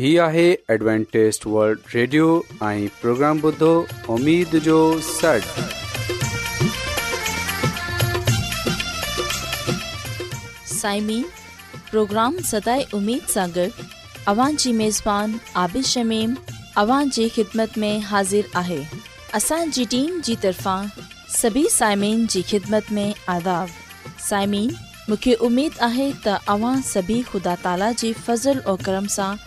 هي آهي ادوانٽيست world radio ۽ programme بدو اميد جو سڙ سائمين پروگرام سداي اميد सागर اوان جي ميزبان عابيد شميم اوان جي خدمت ۾ حاضر آهي اسان جي ٽيم جي طرفان سڀي سائمين جي خدمت ۾ آداب سائمين مونکي اميد آهي ته اوان سڀي خدا تالا جي فضل ۽ کرم سان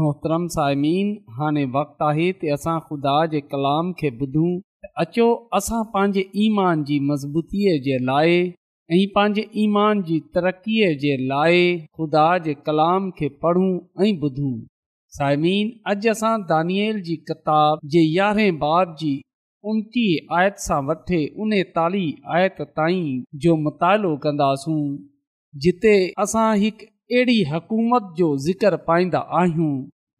मोहतरम साइमीन हाणे वक़्तु आहे त असां खुदा जे कलाम खे ॿुधूं अचो असां पंहिंजे ईमान जी मज़बूतीअ जे लाइ ऐं पंहिंजे ईमान जी तरक़ीअ जे लाइ ख़ुदा जे कलाम खे पढ़ूं ऐं ॿुधूं साइमीन अॼु असां दानियल जी किताब जे यारहें बाब जी उनटी आयत सां वठे उन आयत ताईं जो मुतालो कंदासूं जिते असां हिकु अहिड़ी हुकूमत जो ज़िक्र पाईंदा आहियूं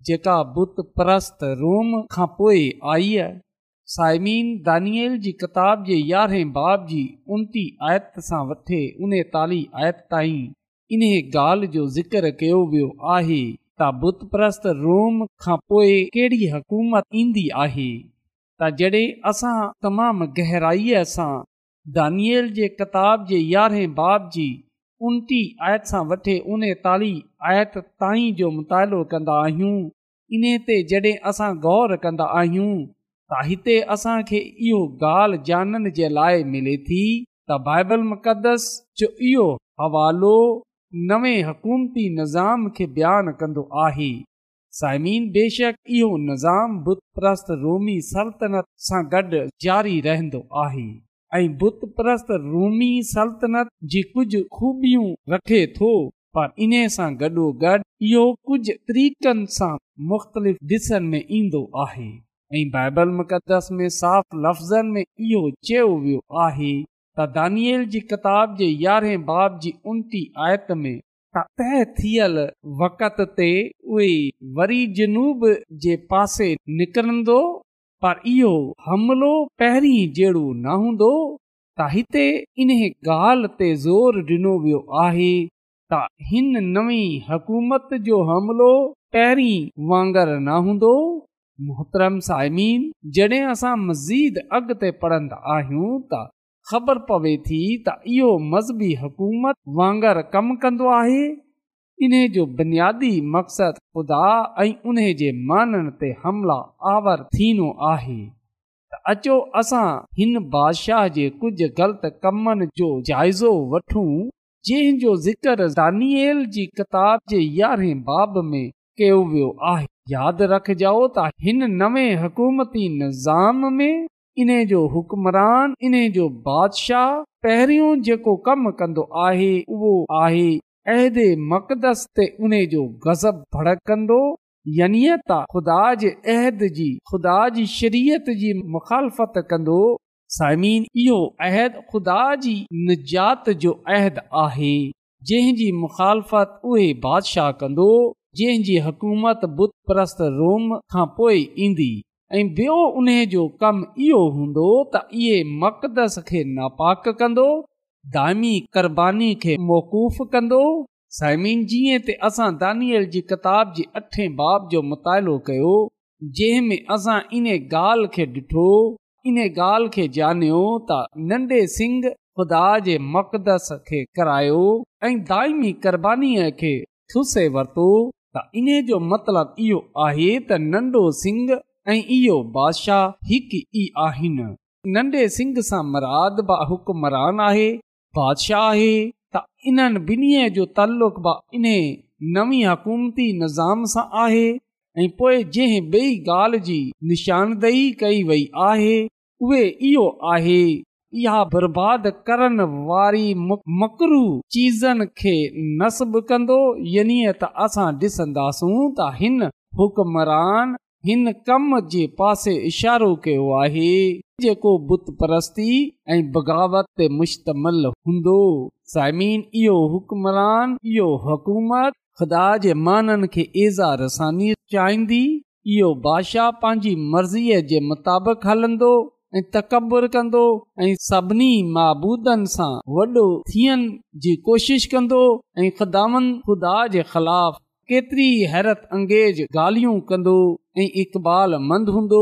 जेका बुत परस्त रोम खां पोइ आई साइमीन दानियल जी किताब जे यारहें बाब जी उनती आयत सां वठे उनेतालीह आयत ताईं इन्हे ॻाल्हि जो ज़िक्र कयो वियो आहे त बुत परस्त रोम खां पोइ कहिड़ी हुकूमत ईंदी आहे त जॾहिं असां तमामु गहराईअ सां दानिए जे किताब जे यारहें बाब जी उनटी आयत सां वठे उनताली आयत ताईं जो मुतालो कंदा आहियूं इन्हे ते जॾहिं असां ग़ौर कंदा आहियूं त हिते असांखे इहो ॻाल्हि जानण जे लाइ मिले थी त बाइबल मुक़दस जो इहो हवालो नवे हुकूमती निज़ाम खे बयानु कंदो आहे साइमीन बेशक इहो निज़ामस्त रोमी सल्तनत सां गॾु जारी रहंदो आहे ऐं बुत रूमी सल्तनत जी कुझु खूबियूं रखे थो पर इन सां गॾोगॾु इहो कुझु तरीक़नि सां मुख़्तलिफ़ ईंदो आहे ऐं बाइबल मुक़दस में साफ़ इहो चयो वियो आहे त दानियल जी किताब जे यारहें बाब जी उनती आयत में तय थियल उहो वरी जनूब जे पासे निकरंदो पर इहो हमिलो पहिरीं जहिड़ो न हूंदो त हिते इन ॻाल्हि ते वांगर न हूंदो मोहतरम साइमीन जॾहिं असां मज़ीद अॻिते पढ़ंदा आहियूं त ख़बर पवे थी त इहो मज़हबी हुकूमत वांगर कमु कंदो आहे जो बुनियादी मक़सदु ख़ुदा ऐं उन जे माननि ते हमला आवर थींदो आहे त अचो असां हिन बादशाह जे कुझु ग़लति कमनि जो जाइज़ो वठूं जंहिंजो दानियल जी किताब जे यारहें बाब में कयो वियो आहे यादि रखजो त हिन नवे हुकूमती निज़ाम में इन्हे जो हुकमरान इन्हे जो बादशाह पहरियों जेको कमु कन्दो आहे उहो आहे मक़दस ते उन जो गज़ब भड़क कंदो यनि त ख़ुदा जे अहद जी ख़ुदा जी शरीयत जी मुख़ालफ़त कंदो साइमी इहो अहद ख़ुदा जी निजात जो अहद आहे जंहिंजी मुख़ालफ़त उहे बादशाह कंदो जंहिंजी प्रस्त रोम खां पोइ ईंदी ऐं बि॒यो उन जो कमु इहो हूंदो त इहे मक़दस खे नापाक कंदो दायमी क़ब खे मौक़ुफ़ कंदो साइमिन जीअं दानियल जी किताब अठे बाब जो मुतालो कयो जंहिं में असां इन ॻाल्हि खे ॾिठो इन ॻाल्हि खे ॼाणियो त नंढे सिंह ख़ुदा जे मकदस खे करायो ऐं दाइमी क़ुरबानी खे ठुसे वरतो त इन जो मतलबु इहो आहे त नंढो सिंह ऐं इहो बादशाह हिकु ई आहिनि नंढे सिंह सां मराद बा हुकमरान आहे बादशाह आहे त इन्हनि ॿिन्हि जो तालुक़ इन्हे नवी हुकूमती निज़ाम सां आहे ऐ जंहिं ॿेई ॻाल्हि जी निशानदेही कई वई आहे उहे इहो आहे इहा बर्बाद करण वारी मकरू चीज़नि खे नसबु कंदो यानी त असां ॾिसंदासूं त हिन हुकमरान हिन कम जे पासे इशारो कयो आहे जेको बुत परस्ती ऐं बग़ावत ते मुश्तमल हूंदो ख़ुदा चाहींदी इहो बादशाह पंहिंजी मर्ज़ीअ जे मुताबिक़ हलंदो ऐं तकबर कंदो ऐं सभिनी माबूदनि सां वॾो थियण जी कोशिश कंदो ऐं ख़ुदानि खुदा जे ख़िलाफ़ केतिरी हैरत अंगेज़ ॻाल्हियूं कंदो ऐं इकबाल मंद हूंदो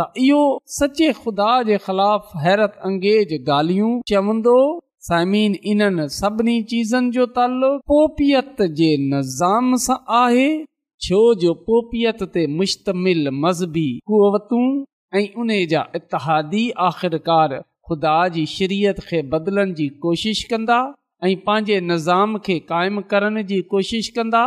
त इहो सचे ख़ुदा जे ख़िलाफ़ हैरत अंगेज़ ॻाल्हियूं चवंदो साइम इन्हनि सभिनी चीज़नि जो तल पोपियत जे निज़ाम सां आहे छो जो पोपियत ते मुश्तमिल मज़हबी कुवतूं ऐं उन जा इतिहादी आख़िरकार ख़ुदा जी शरीयत खे बदलण जी कोशिश कंदा ऐं पंहिंजे निज़ाम खे क़ाइमु करण जी कोशिश कंदा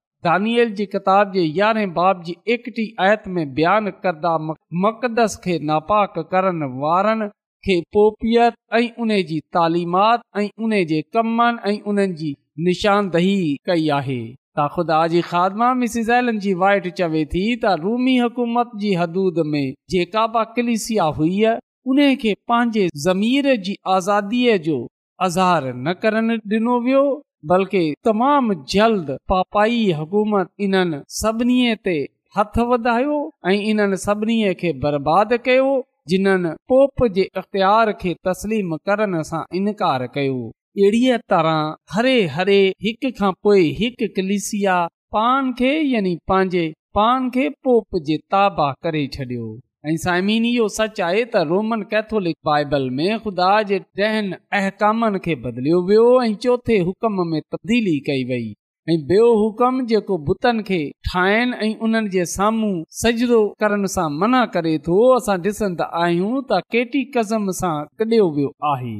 दानियल जी किताब जे यारहें बाब जी एकटी आयत में बयान करदा मक़दस खे नापाक करण जी निशानदही कई आहे रूमी हुकूमत जी हदूद में जेका बि कलिसिया हुई उन खे पंहिंजे ज़मीर जी आज़ादीअ जो अज़हार न करण डि॒नो वियो जल्द पापाई हुकूमत बर्बादु कयो जिन्हनि पोप जे अख़्तियार खे तस्लीम करण सां इनकार कयो अहिड़ीअ तरह हरे हरे हिकु खां पोइ हिकु कलिसिया पान खे यानी पंहिंजे पान खे पोप जे ताबा करे छडि॒यो ऐं साइमिन इहो सच आहे त रोमन कैथोलिक बाइबल में ख़ुदा जे ॾहनि अहकामनि खे बदलियो वियो ऐं चोथे हुकम में तब्दीली कई वई ऐं बियो साम्हूं सजड़ो करण सां मना करे थो असां डि॒संदा आहियूं त केटी कज़म सां कढियो वियो आहे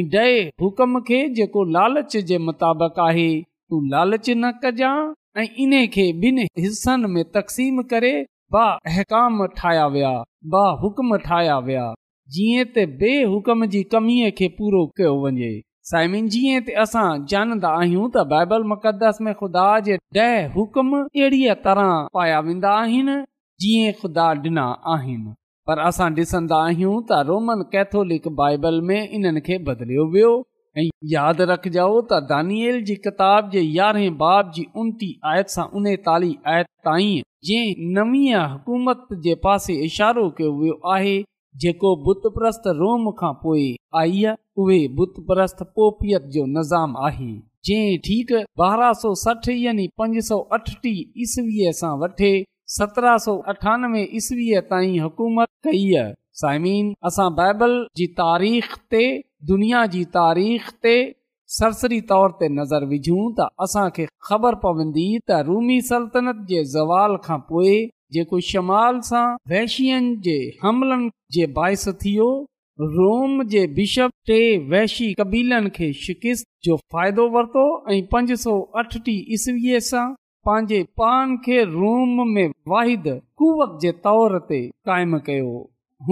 ऐं हुकम खे जेको लालच जे मुताबिक़ आहे तूं लालच न कजांइ ऐं इन खे ॿिनि हिसनि में तक़सीम करे बा अकाम ठाहिया विया ब हुकम ठाहिया विया जीअं बे हुकम जी कमीअ खे पूरो कयो वञे साइमिन जीअं असां जानंदा आहियूं त बाइबल मुक़दस में ख़ुदा जे ॾह हुकम अहिड़ीअ तरह पाया वेंदा आहिनि जीअं ख़ुदा ॾिना आहिनि पर असां डि॒संदा आहियूं त रोमन कैथोलिक बाइबल में इन्हनि खे बदिलियो वियो ऐं यादि रखजो त दानियल जी किताब जे यारहें बाब जी उनती आयत सां उनेतालीह आयत ताईं इशारो कयो वियो आहे जेको आहे जंहिं ठीकु ॿारहां सौ सठ यानी पंज सौ अठटीह ईस्वीअ सां वठी सतरहां सौ अठानवे ईसवी ताईं हुकूमत कई आहे साइमीन असां बाइबल जी तारीख़ ते दुनिया जी तारीख़ ते सरसरी तौर ते नज़र विझूं त असांखे ख़बर पवंदी त रूमी सल्तनत जे ज़वाल खां पोइ जेको शमाल सां वैशियुनि जे हमलनि जे बाहिस थियो रोम जे बिशप टे वैशी कबीलनि खे शिकिस्त जो फ़ाइदो वरितो ऐं पंज सौ अठटीह ईसवीअ सां पंहिंजे पान खे रोम में वाहिद कुवत जे तौर ते क़ाइमु कयो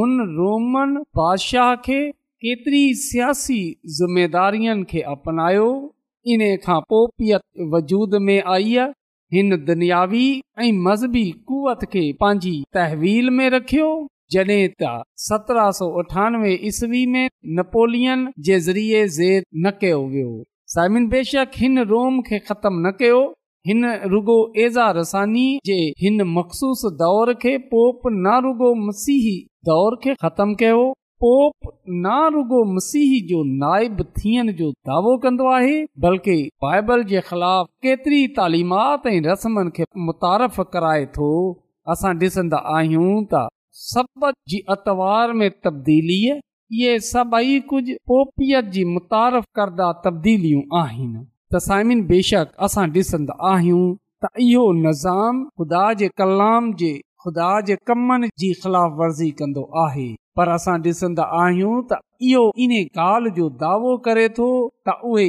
हुन रोमन बादशाह खे केतिरी सियासी ज़िमेदारियुनि खे अपनायो इन खां पोपीअ वजूद में आई आईआ हिन दुनियावी ऐं मज़हबी कुवत खे पंहिंजी तहवील में रखियो जॾहिं त सत्रहं सौ अठानवे ईस्वी में नेपोलियन जे ज़रिए ज़ेर न कयो वियो साइमिन बेशक हिन रोम खे ख़तमु न कयो हिन रुगो एज़ा रसानी जे हिन मखसूस दौर खे पोप नारो मसीही दौर खे ख़तमु कयो पोप ना रुगो मसीह जो नाइबु थियण जो दावो कंदो आहे बल्कि बाइबल जे ख़िलाफ़ केतिरी तालीमात ऐं मुतारफ़ कराए थो असां डि॒संदा आहियूं त सब जी अतवार में तब्दीली इहे सभई कुझु पोपियत जी मुतारफ़ करदा तब्दीलियूं आहिनि त साइमिन बेशक असां डि॒संदा आहियूं त इहो निज़ाम ख़ुदा जे कलाम जे ख़ुदा जे कमनि जी ख़िलाफ़ वर्ज़ी कंदो आहे पर असां ॾिसंदा आहियूं त इहो इन ॻाल्हि जो दावो करे थो त उहे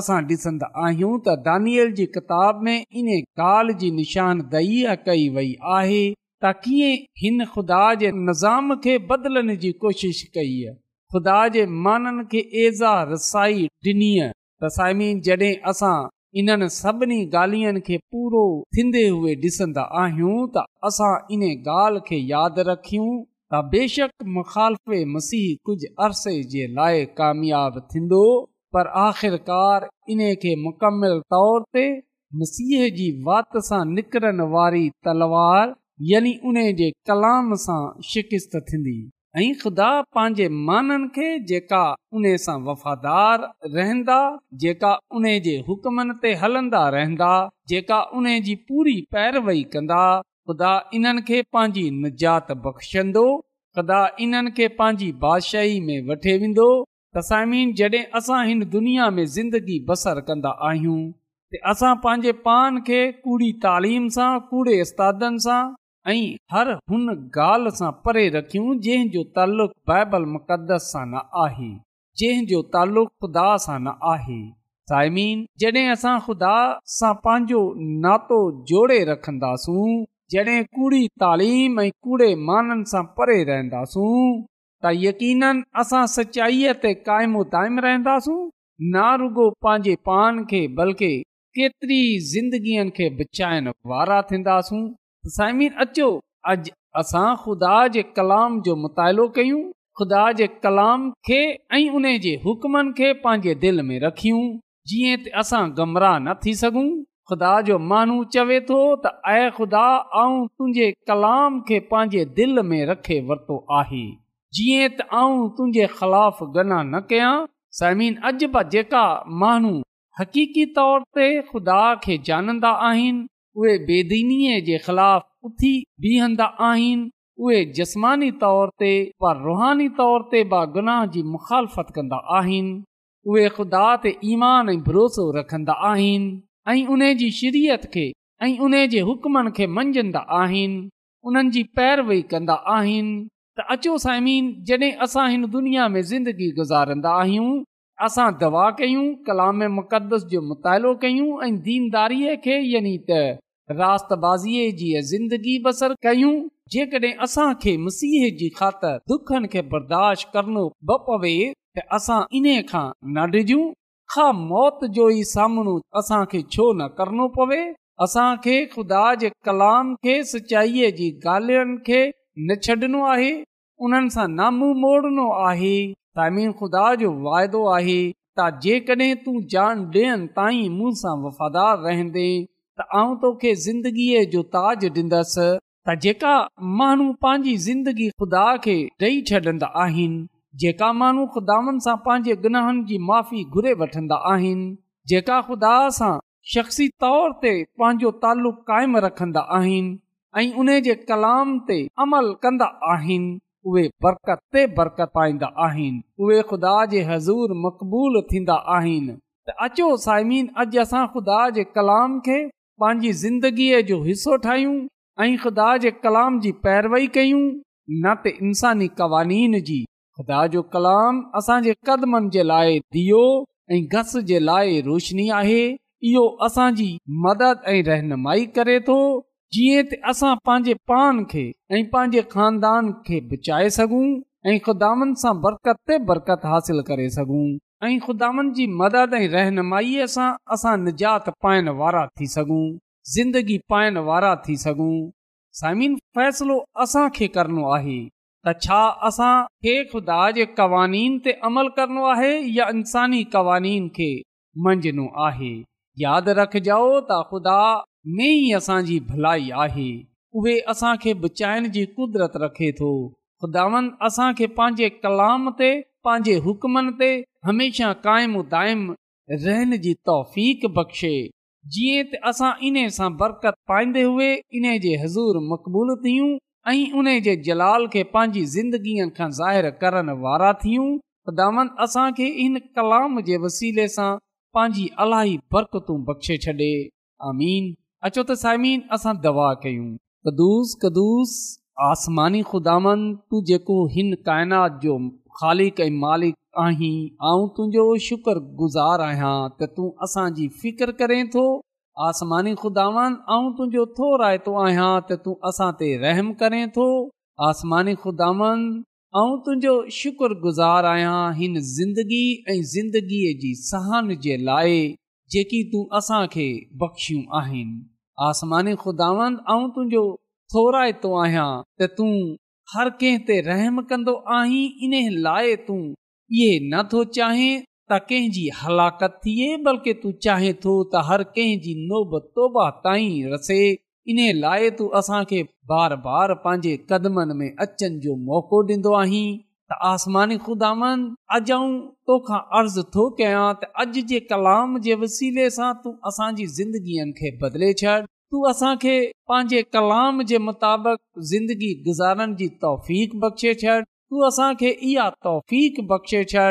असां ॾिसंदा आहियूं त दानियल जी किताब में इन ॻाल्हि जी निशानदही कई वई आहे त कीअं हिन ख़ुदा जे निज़ाम खे बदिलण जी कोशिश कई आहे इन्हनि सभिनी ॻाल्हियुनि खे पूरो थींदे उहे ॾिसंदा आहियूं त असां इन ॻाल्हि खे यादि रखियूं त बेशक मुखालफ़े मसीह कुझु अरसे जे लाइ कामियाबु थींदो पर आख़िरकार इन खे मुकमल तौर ते मसीह जी वात सां निकिरण वारी तलवार यानी उन जे कलाम सां शिकिस्त थींदी ऐं ख़ुदा पंहिंजे माननि खे जेका उन सां वफ़ादार रहंदा जेका उन जे हुकमनि ते हलंदा रहंदा जेका उन जी पूरी पैरवई कंदा ख़ुदा इन्हनि खे पंहिंजी निजात बख़्शंदो ख़ुदा इन्हनि खे पंहिंजी बादशाही में वठे वेंदो तसामीन जॾहिं असां हिन दुनिया में ज़िंदगी बसर कंदा आहियूं त असां पंहिंजे पान खे कूड़ी तालीम सां कूड़े उस्तादनि सां ऐं हर हुन ॻाल्हि सां परे रखियूं जो तालुक़ बाइबल मुक़दस सां न आहे जंहिंजो तालुक़ु ख़ुदा सां न आहे साइमीन जॾहिं असां ख़ुदा सां पंहिंजो नातो जोड़े रखंदासूं जॾहिं कूड़ी तालीम ऐं कूड़े माननि सां परे रहंदासूं त यकीन असां सचाईअ ते क़ाइमो ताइमु रहंदासूं ना रुगो पंहिंजे पान खे बल्कि केतिरी ज़िंदगीअ खे बचाइण वारा थींदासूं साइमिन अचो अॼु असां ख़ुदा जे कलाम जो मुतालो कयूं ख़ुदा जे कलाम खे ऐं उन जे हुकमनि खे पंहिंजे दिलि में रखियूं जीअं त असां गमराह न थी सघूं ख़ुदा जो माण्हू चवे थो त ऐं ख़ुदा तुंहिंजे कलाम खे पंहिंजे दिलि में रखे वरितो आहे जीअं त आऊं तुंहिंजे ख़िलाफ़ गना न कयां साइमिन अॼु बि जेका माण्हू हक़ीक़ी तौर ते ख़ुदा खे जानंदा आहिनि उहे बेदीनीअ जे ख़िलाफ़ उथी बीहंदा आहिनि उहे जस्मानी तौर ते पर रुहानी तौर ते बा गुनाह जी मुखालफ़त कंदा आहिनि उहे ख़ुदा ते ईमान ऐं भरोसो रखंदा आहिनि ऐं उन जी शिरियत खे ऐं उन जे हुकमनि खे मंझंदा आहिनि उन्हनि जी पैरवई कंदा आहिनि त अचो साइमीन जॾहिं असां हिन दुनिया में ज़िंदगी गुज़ारंदा आहियूं असां दवा कयूं कलाम मुक़दस जो मुतालो कयूं ऐं दीनदारीअ खे या रा बाज़ीअ जी ज़िंदगी बसर कयूं जेकॾहिं असांखे मसीह जी ख़ातिर बर्दाश्त करणो ब पवे त असां इन खां न डिजूं मौत जो ई सामनो असांखे छो न करणो पवे असांखे ख़ुदा जे कलाम खे सचाईअ जी ॻाल्हियुनि खे न छॾणो आहे उन्हनि सां नाम मोड़नो आहे तामीर ख़ुदा जो वाइदो आहे त जेकॾहिं तूं जान ॾियनि ताईं मूं सां वफ़ादार रहंदे आऊं तोखे ज़िंदगीअ जो ताज ॾींदसि त जेका माण्हू पंहिंजी ज़िंदगी ख़ुदा खे ॾेई छॾंदा आहिनि जेका माण्हू ख़ुदानि सां पंहिंजे गुनाहनि जी माफ़ी घुरे वठंदा आहिनि जेका ख़ुदा सां शख्सी तौर ते पंहिंजो तालुक क़ाइमु रखंदा आहिनि ऐं उन जे कलाम ते अमल कंदा आहिनि उहे बरकत ते बरकत पाईंदा आहिनि उहे ख़ुदा जे हज़ूर मक़बूल थींदा आहिनि त अचो साइमीन अॼु असां ख़ुदा जे कलाम खे पंहिंजी ज़िंदगीअ जो हिसो ठाहियूं ऐं ख़ुदा जे कलाम जी पैरवई कयूं न त इंसानी क़वानीन जी ख़ुदा जो कलाम असांजे कदमनि जे लाइ दियो ऐं घस जे लाइ रोशनी आहे इहो असांजी मदद ऐं रहनुमाई करे थो जीअं त असां पंहिंजे पान खे ऐं पंहिंजे खानदान खे बचाए सघूं ऐं ख़ुदानि सां बरकत ते बरकत हासिल करे सघूं ऐं ख़ुदानि जी मदद ऐं रहनुमाईअ सां असां निजात पाइण वारा थी सघूं ज़िंदगी पाइण वारा थी सघूं फ़ैसिलो असांखे करणो आहे त छा असांखे ख़ुदा जे क़वानीन ते अमल करणो आहे या इंसानी क़वानीन खे मञणो आहे यादि रखजो त ख़ुदा में ई असांजी भलाई आहे उहे असांखे बचाइण जी कुदरत रखे थो ख़ुदा वनि असां खे पंहिंजे कलाम ते पंहिंजे हुकमनि ते हमेशा क़ाइम रहन जी तोफ़िक बख़्शे जीअं त असां इन सां बरकत पाईंदे हुए इन जे हज़ूर मक़बूल थियूं ऐं पंहिंजी ज़िंदगीअ करण वारा थियूं ख़ुदान असांखे इन कलाम जे वसीले सां पंहिंजी अलाई बरतूं बख़्शे छॾे आमीन अचो त साइमीन असां दवा कयूं कदुस कदुस आसमानी ख़ुदान तूं जेको हिन काइनात जो ख़ालिक ऐं मालिक आहीं ऐं तुंहिंजो शुकुर गुज़ारु आहियां त त तूं असांजी फिकर करें थो आसमानी खुदावन ऐं तुंहिंजो थो रायतो आहियां त तूं असां ते रहम करें थो आसमानी खुदावन ख़ुदावंद तुंहिंजो शुकुर गुज़ार आहियां हिन ज़िंदगी ऐं ज़िंदगीअ जी सहान जे लाइ जेकी तूं असांखे बख़्शियूं आहिनि आसमानी ख़ुदावंद तुंहिंजो थो राइतो आहियां त तूं हर कंहिं ते रहम कंदो आहीं इन लाइ तूं इहे नथो चाहीं त कंहिंजी हलाकत थिए बल्कि तूं चाहे थो त हर कंहिंजी नोब तोबा ताईं रसे इन लाइ तू असांखे बार बार पंहिंजे कदमनि में अचनि जो मौक़ो ॾींदो आहीं त आसमानी ख़ुदान अॼु आऊं तोखा अर्ज़ु थो कयां त अॼु जे कलाम जे वसीले सां तूं असांजी ज़िंदगीअ खे बदिले छॾ तू असांखे पंहिंजे कलाम जे मुताबिक़ ज़िंदगी गुज़ारण जी तौफ़ बख़्शे छॾ तू असांखे बख़्शे छॾ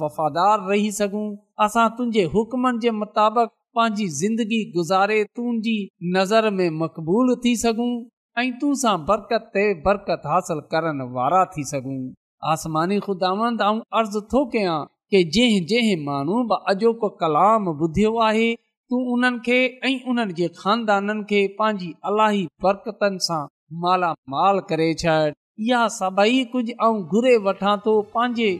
वफ़ादार रही सघूं मुताबिक़ पंहिंजी ज़िंदगी गुज़ारे तुंहिंजी नज़र में मक़बूल थी सघूं ऐं तुसां बरकत ते बरकत हासिल करण वारा थी सघूं आसमानी ख़ुदा थो कयां के जंहिं जंहिं माण्हू बि अॼोको कलाम ॿुधियो आहे तूं उन्हनि खे ऐं उन्हनि जे खानदाननि खे पंहिंजी अलाही बरक़तनि सां मालामाल करे छॾ इहा सभई कुझु वठां थो पंहिंजे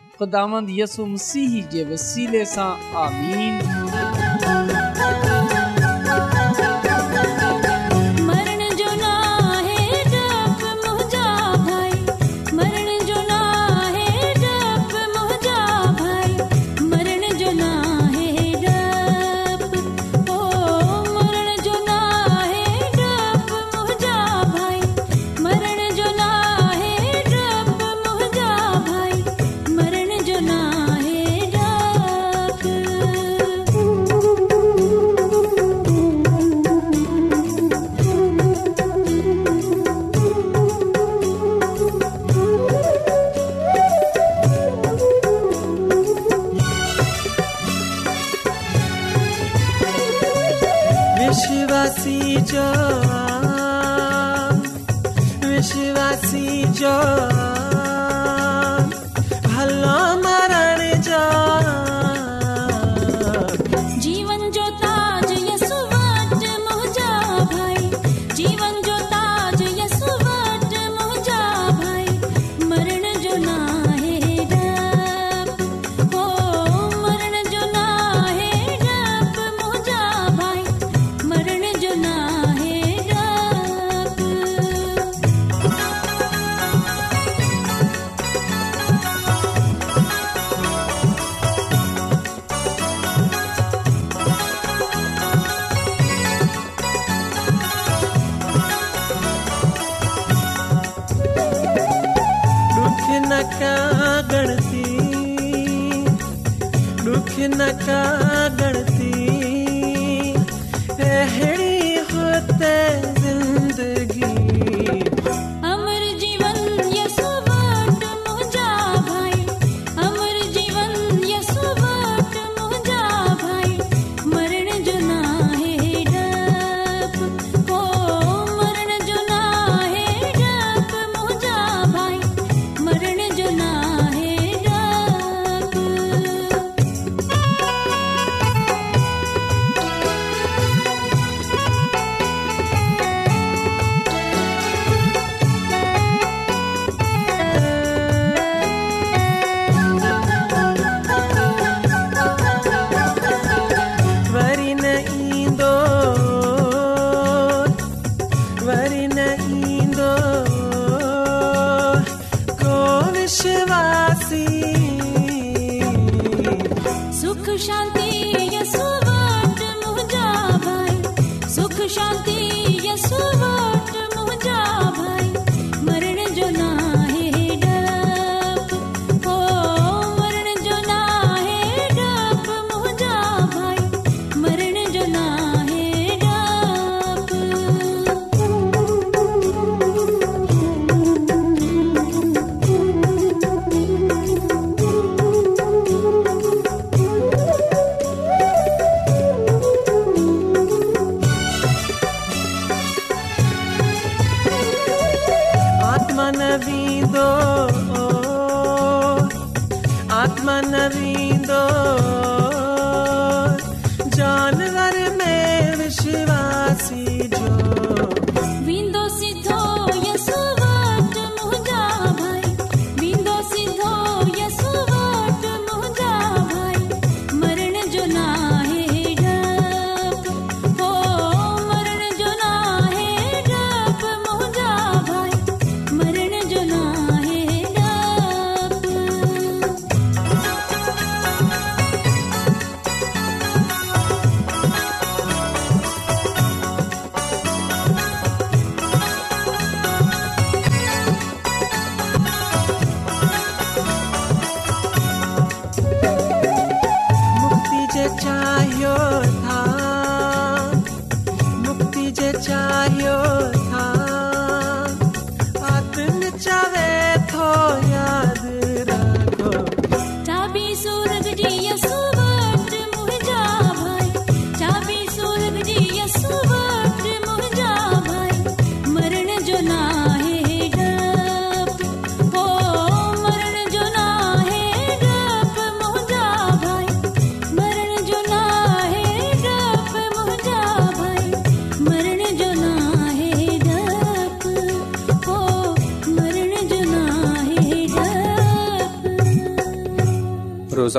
your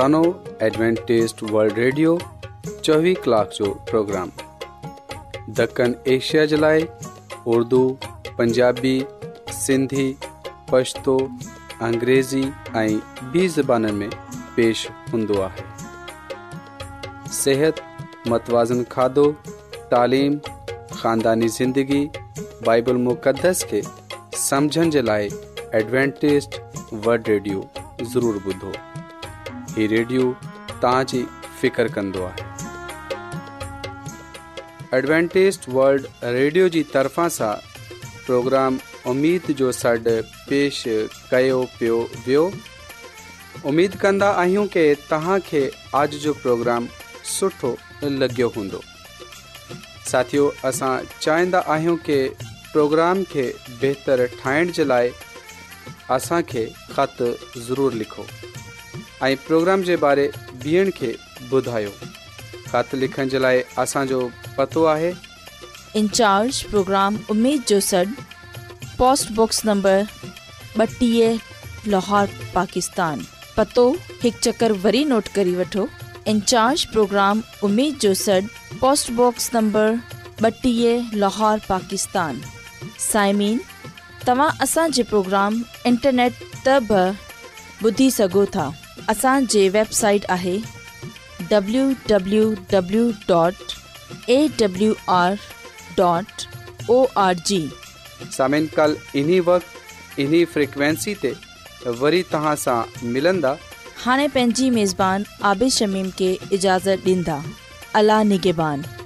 روزانو ایڈوینٹیسٹ ولڈ ریڈیو چوبی کلاک جو پروگرام دکن ایشیا جلائے اردو پنجابی سندھی پشتو اگریزی بی زبان میں پیش ہوں صحت متوازن کھادو تعلیم خاندانی زندگی بائبل مقدس کے سمجھن جلائے ایڈوینٹیسٹ ورلڈ ریڈیو ضرور بدھو हीउ रेडियो तव्हांजी फ़िकर कंदो आहे एडवेंटेज वल्ड रेडियो जी तरफ़ा सां प्रोग्राम उमेद जो सॾु पेश कयो पियो वियो कि آج جو जो प्रोग्राम सुठो लॻियो हूंदो साथियो असां चाहींदा आहियूं پروگرام प्रोग्राम खे बहितरु ठाहिण जे लाइ خط ضرور इंचार्ज प्रोग्राम उमेद जो सॾ पोस्टबॉक्स नंबर ॿटीह लाहौर पाकिस्तान पतो हिकु चकर वरी नोट करे वठो incharge programme box number Lahore Pakistan साइमीन तव्हां असांजे प्रोग्राम इंटरनेट त ॿुधी सघो था असांजे वेबसाइट आहे वरी हाणे पंहिंजी عابد आबिशमीम खे اجازت ॾींदा अलाह نگہبان